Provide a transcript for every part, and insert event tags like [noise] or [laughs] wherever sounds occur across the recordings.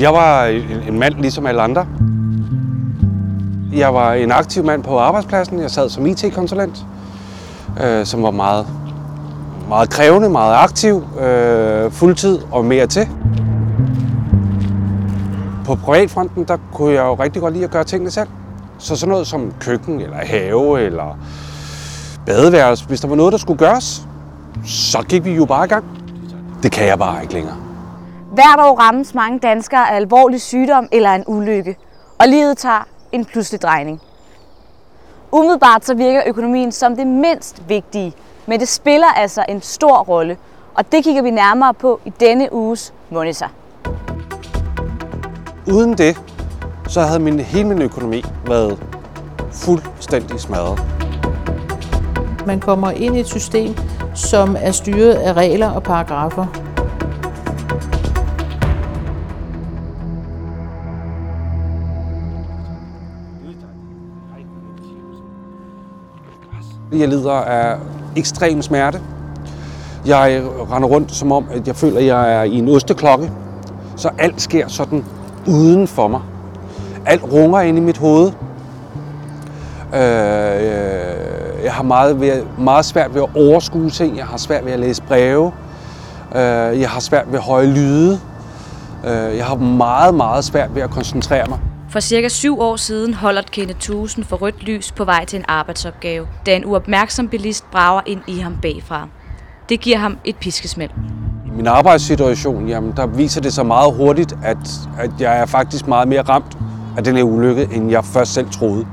Jeg var en, en mand ligesom alle andre. Jeg var en aktiv mand på arbejdspladsen. Jeg sad som IT-konsulent, øh, som var meget, meget krævende, meget aktiv, øh, fuldtid og mere til. På privatfronten, der kunne jeg jo rigtig godt lide at gøre tingene selv. Så sådan noget som køkken, eller have, eller badeværelse, hvis der var noget, der skulle gøres, så gik vi jo bare i gang. Det kan jeg bare ikke længere. Hvert år rammes mange danskere af alvorlig sygdom eller en ulykke, og livet tager en pludselig drejning. Umiddelbart så virker økonomien som det mindst vigtige, men det spiller altså en stor rolle, og det kigger vi nærmere på i denne uges Monitor. Uden det, så havde min, hele min økonomi været fuldstændig smadret. Man kommer ind i et system, som er styret af regler og paragrafer. Jeg lider af ekstrem smerte. Jeg render rundt som om, at jeg føler, at jeg er i en osteklokke. Så alt sker sådan uden for mig. Alt runger ind i mit hoved. Øh, øh jeg har meget, ved, meget svært ved at overskue ting. Jeg har svært ved at læse breve. Øh, jeg har svært ved høje lyde. Øh, jeg har meget, meget svært ved at koncentrere mig. For cirka syv år siden holder Kenneth Thusen for rødt lys på vej til en arbejdsopgave, da en uopmærksom bilist brager ind i ham bagfra. Det giver ham et piskesmæld. I min arbejdssituation, jamen, der viser det sig meget hurtigt, at, at jeg er faktisk meget mere ramt af den her ulykke, end jeg først selv troede.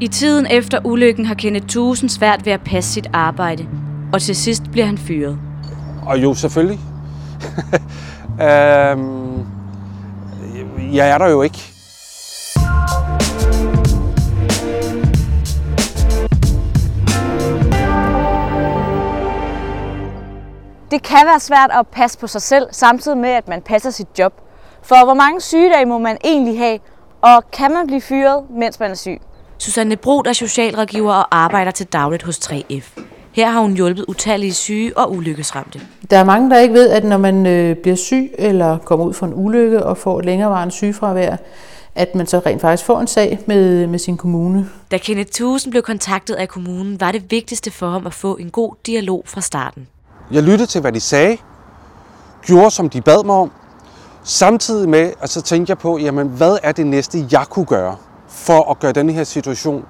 I tiden efter ulykken har Kenneth Thusen svært ved at passe sit arbejde, og til sidst bliver han fyret. Og jo, selvfølgelig. [laughs] øhm, jeg er der jo ikke. Det kan være svært at passe på sig selv, samtidig med, at man passer sit job. For hvor mange sygedage må man egentlig have, og kan man blive fyret, mens man er syg? Susanne Brod er socialrådgiver og arbejder til dagligt hos 3F. Her har hun hjulpet utallige syge og ulykkesramte. Der er mange, der ikke ved, at når man øh, bliver syg eller kommer ud for en ulykke og får længerevarende sygefravær, at man så rent faktisk får en sag med, med sin kommune. Da Kenneth Thusen blev kontaktet af kommunen, var det vigtigste for ham at få en god dialog fra starten. Jeg lyttede til, hvad de sagde, gjorde, som de bad mig om, samtidig med, at så tænkte jeg på, jamen, hvad er det næste, jeg kunne gøre for at gøre denne her situation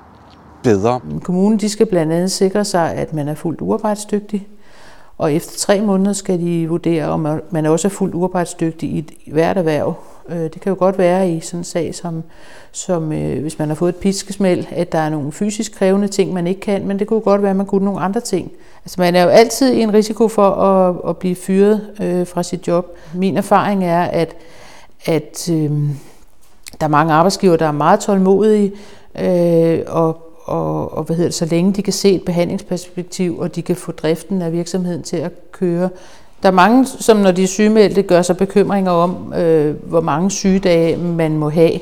bedre? Kommunen de skal blandt andet sikre sig, at man er fuldt uarbejdsdygtig, og efter tre måneder skal de vurdere, om man også er fuldt uarbejdsdygtig i hvert erhverv. Øh, det kan jo godt være i sådan en sag, som, som øh, hvis man har fået et piskesmæld, at der er nogle fysisk krævende ting, man ikke kan, men det kunne godt være, at man kunne nogle andre ting. Altså man er jo altid i en risiko for at, at blive fyret øh, fra sit job. Min erfaring er, at, at øh, der er mange arbejdsgiver, der er meget tålmodige, øh, og, og, og hvad hedder det, så længe de kan se et behandlingsperspektiv, og de kan få driften af virksomheden til at køre. Der er mange, som når de er sygemeldte, gør sig bekymringer om, øh, hvor mange sygedage man må have.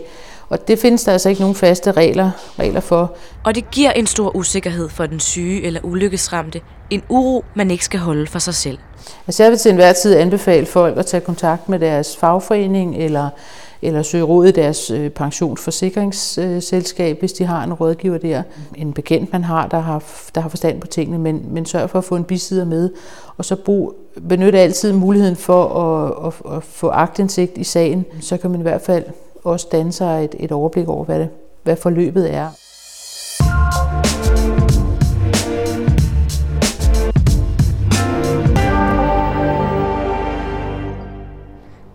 Og det findes der altså ikke nogen faste regler, regler for. Og det giver en stor usikkerhed for den syge eller ulykkesramte. En uro, man ikke skal holde for sig selv. Altså jeg vil til enhver tid anbefale folk at tage kontakt med deres fagforening eller, eller søge råd i deres øh, pensionsforsikringsselskab, hvis de har en rådgiver der. En bekendt, man har, der har, der har forstand på tingene, men, men sørg for at få en bisider med. Og så brug, benyt altid muligheden for at, at, at få agtindsigt i sagen. Så kan man i hvert fald også danne sig et, et overblik over, hvad, det, hvad forløbet er.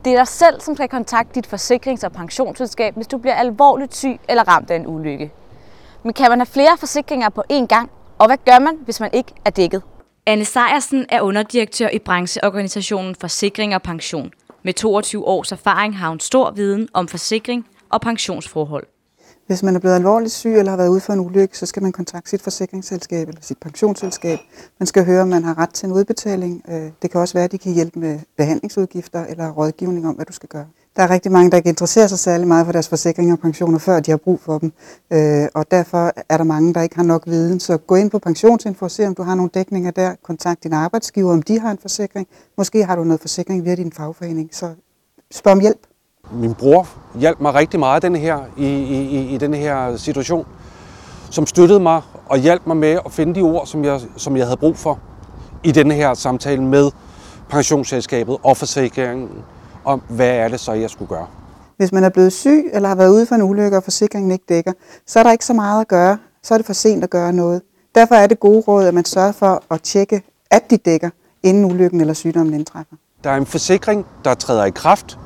Det er dig selv, som skal kontakte dit forsikrings- og pensionsselskab, hvis du bliver alvorligt syg eller ramt af en ulykke. Men kan man have flere forsikringer på én gang? Og hvad gør man, hvis man ikke er dækket? Anne Sejersen er underdirektør i brancheorganisationen Forsikring og Pension. Med 22 års erfaring har hun stor viden om forsikring og pensionsforhold. Hvis man er blevet alvorligt syg eller har været ude for en ulykke, så skal man kontakte sit forsikringsselskab eller sit pensionsselskab. Man skal høre, om man har ret til en udbetaling. Øh, det kan også være, at de kan hjælpe med behandlingsudgifter eller rådgivning om, hvad du skal gøre. Der er rigtig mange, der ikke interesserer sig særlig meget for deres forsikringer og pensioner, før de har brug for dem. Øh, og derfor er der mange, der ikke har nok viden. Så gå ind på pensionsinfo og se, om du har nogle dækninger der. Kontakt din arbejdsgiver, om de har en forsikring. Måske har du noget forsikring via din fagforening, så spørg om hjælp. Min bror hjalp mig rigtig meget den her, i, i, i den her situation, som støttede mig og hjalp mig med at finde de ord, som jeg, som jeg havde brug for i denne her samtale med pensionsselskabet og forsikringen om, hvad er det så, jeg skulle gøre. Hvis man er blevet syg eller har været ude for en ulykke, og forsikringen ikke dækker, så er der ikke så meget at gøre. Så er det for sent at gøre noget. Derfor er det gode råd, at man sørger for at tjekke, at de dækker, inden ulykken eller sygdommen indtræffer. Der er en forsikring, der træder i kraft.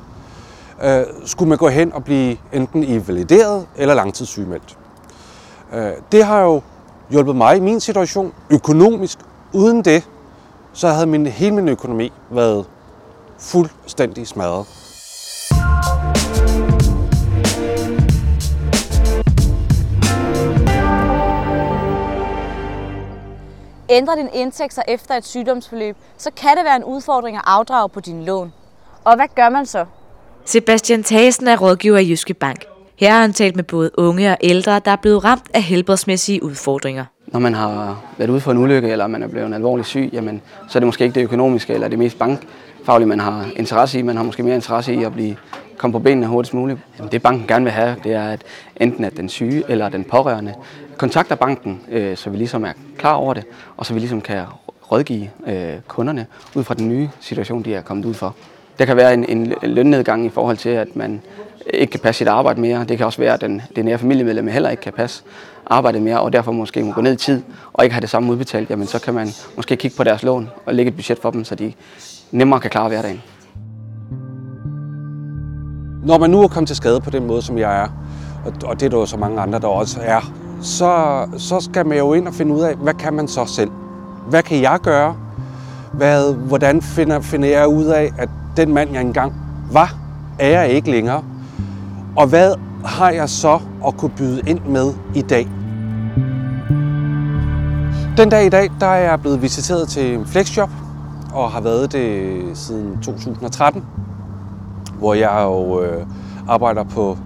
Øh, skulle man gå hen og blive enten invalideret eller langtidssygemeldt. Øh, det har jo hjulpet mig i min situation økonomisk. Uden det, så havde min, hele min økonomi været fuldstændig smadret. Ændrer din indtægt sig efter et sygdomsforløb, så kan det være en udfordring at afdrage på din lån. Og hvad gør man så? Sebastian Thasen er rådgiver i Jyske Bank. Her har han talt med både unge og ældre, der er blevet ramt af helbredsmæssige udfordringer. Når man har været ude for en ulykke, eller man er blevet alvorligt syg, jamen, så er det måske ikke det økonomiske eller det mest bankfaglige, man har interesse i. Man har måske mere interesse i at blive komme på benene hurtigst muligt. Jamen, det banken gerne vil have, det er, at enten at den syge eller den pårørende kontakter banken, øh, så vi ligesom er klar over det, og så vi ligesom kan rådgive øh, kunderne ud fra den nye situation, de er kommet ud for. Der kan være en, en lønnedgang i forhold til, at man ikke kan passe sit arbejde mere. Det kan også være, at den, det nære familiemedlem heller ikke kan passe arbejdet mere, og derfor måske må gå ned i tid og ikke have det samme udbetalt. Jamen, så kan man måske kigge på deres lån og lægge et budget for dem, så de nemmere kan klare hverdagen. Når man nu er kommet til skade på den måde, som jeg er, og det er der jo så mange andre, der også er, så, så skal man jo ind og finde ud af, hvad kan man så selv? Hvad kan jeg gøre? Hvad, hvordan finder, finder jeg ud af, at den mand, jeg engang var, er jeg ikke længere? Og hvad har jeg så at kunne byde ind med i dag? Den dag i dag, der er jeg blevet visiteret til en flexjob, og har været det siden 2013, hvor jeg jo øh, arbejder på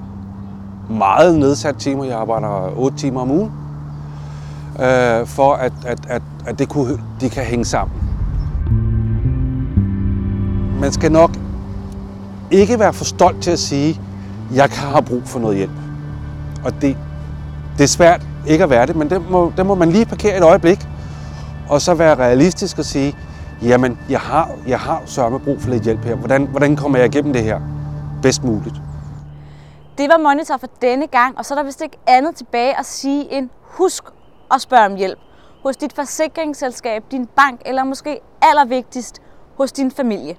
meget nedsat timer. Jeg arbejder 8 timer om ugen, øh, for at, at, at, at det kunne, de kan hænge sammen. Man skal nok ikke være for stolt til at sige, jeg kan have brug for noget hjælp. Og det, det er svært ikke at være det, men det må, det må man lige parkere et øjeblik, og så være realistisk og sige, jamen, jeg har, jeg har sørme brug for lidt hjælp her. Hvordan, hvordan kommer jeg igennem det her bedst muligt? Det var Monitor for denne gang, og så er der vist ikke andet tilbage at sige end husk at spørge om hjælp hos dit forsikringsselskab, din bank eller måske allervigtigst hos din familie.